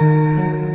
Música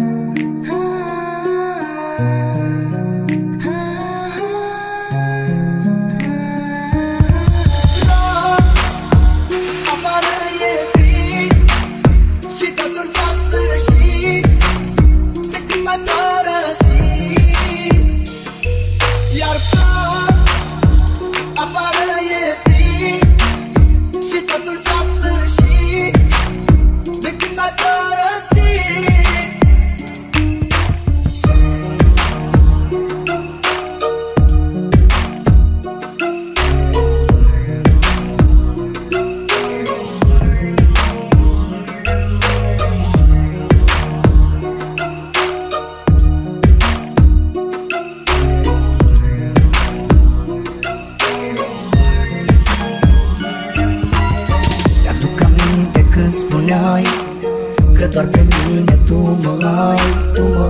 doar pe mine tu mă ai Tu mă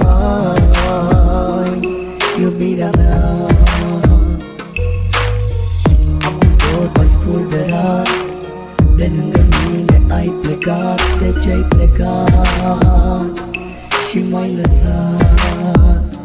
ai Iubirea mea. Acum tot ai spulberat De lângă mine ai plecat De ce ai plecat Și m-ai lăsat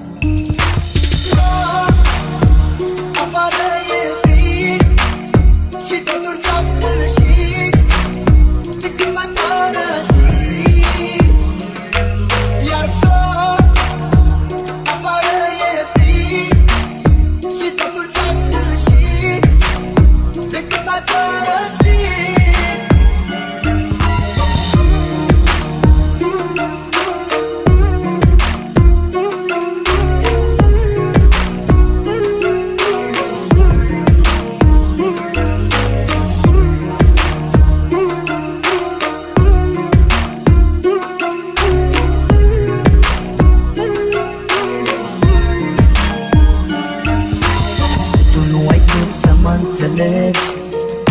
înțelegi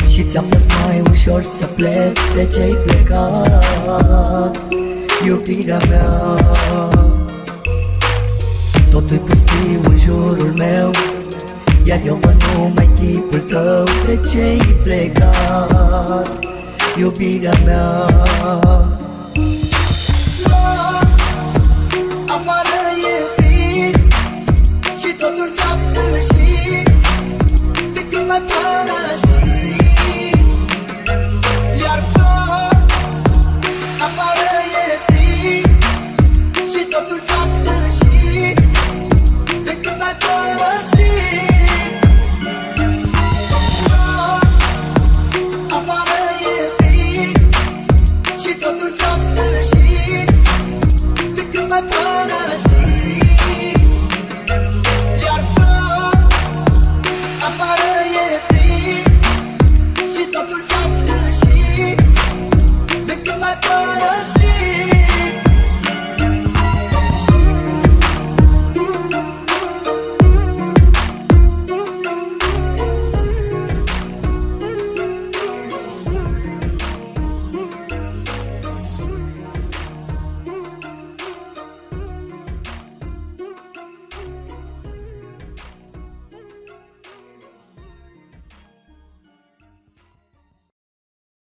Și ți-a fost mai ușor să pleci De ce ai plecat, iubirea mea. Totul pustiu în jurul meu Iar eu văd numai chipul tău. De ce ai plecat, iubirea mea? Afară e frig Și totul s-a sfârșit De când